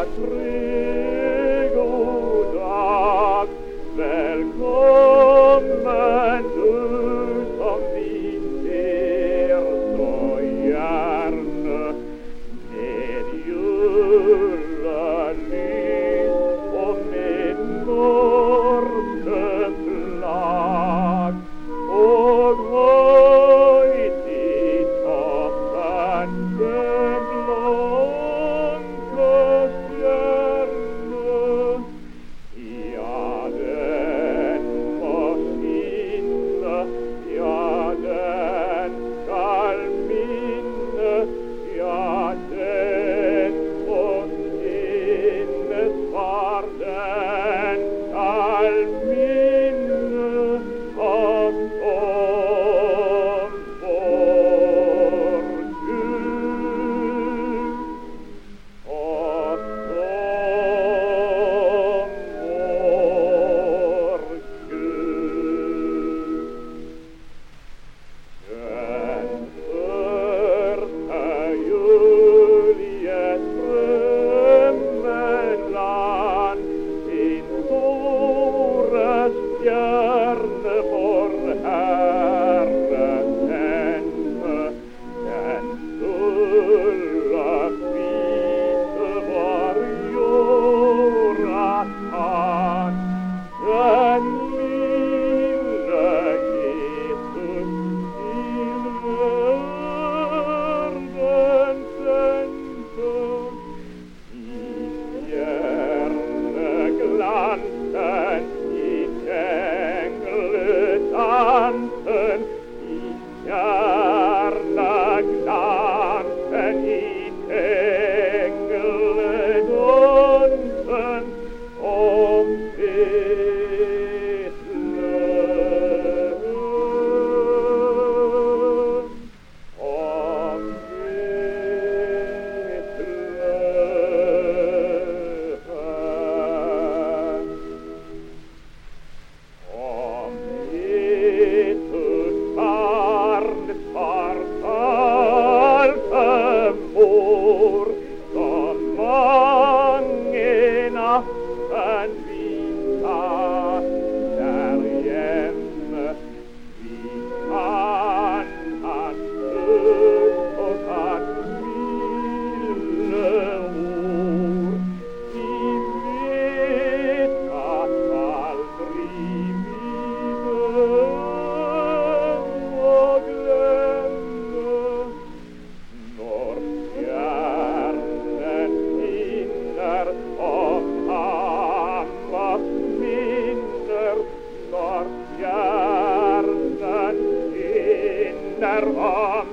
открыть. vinta derrière was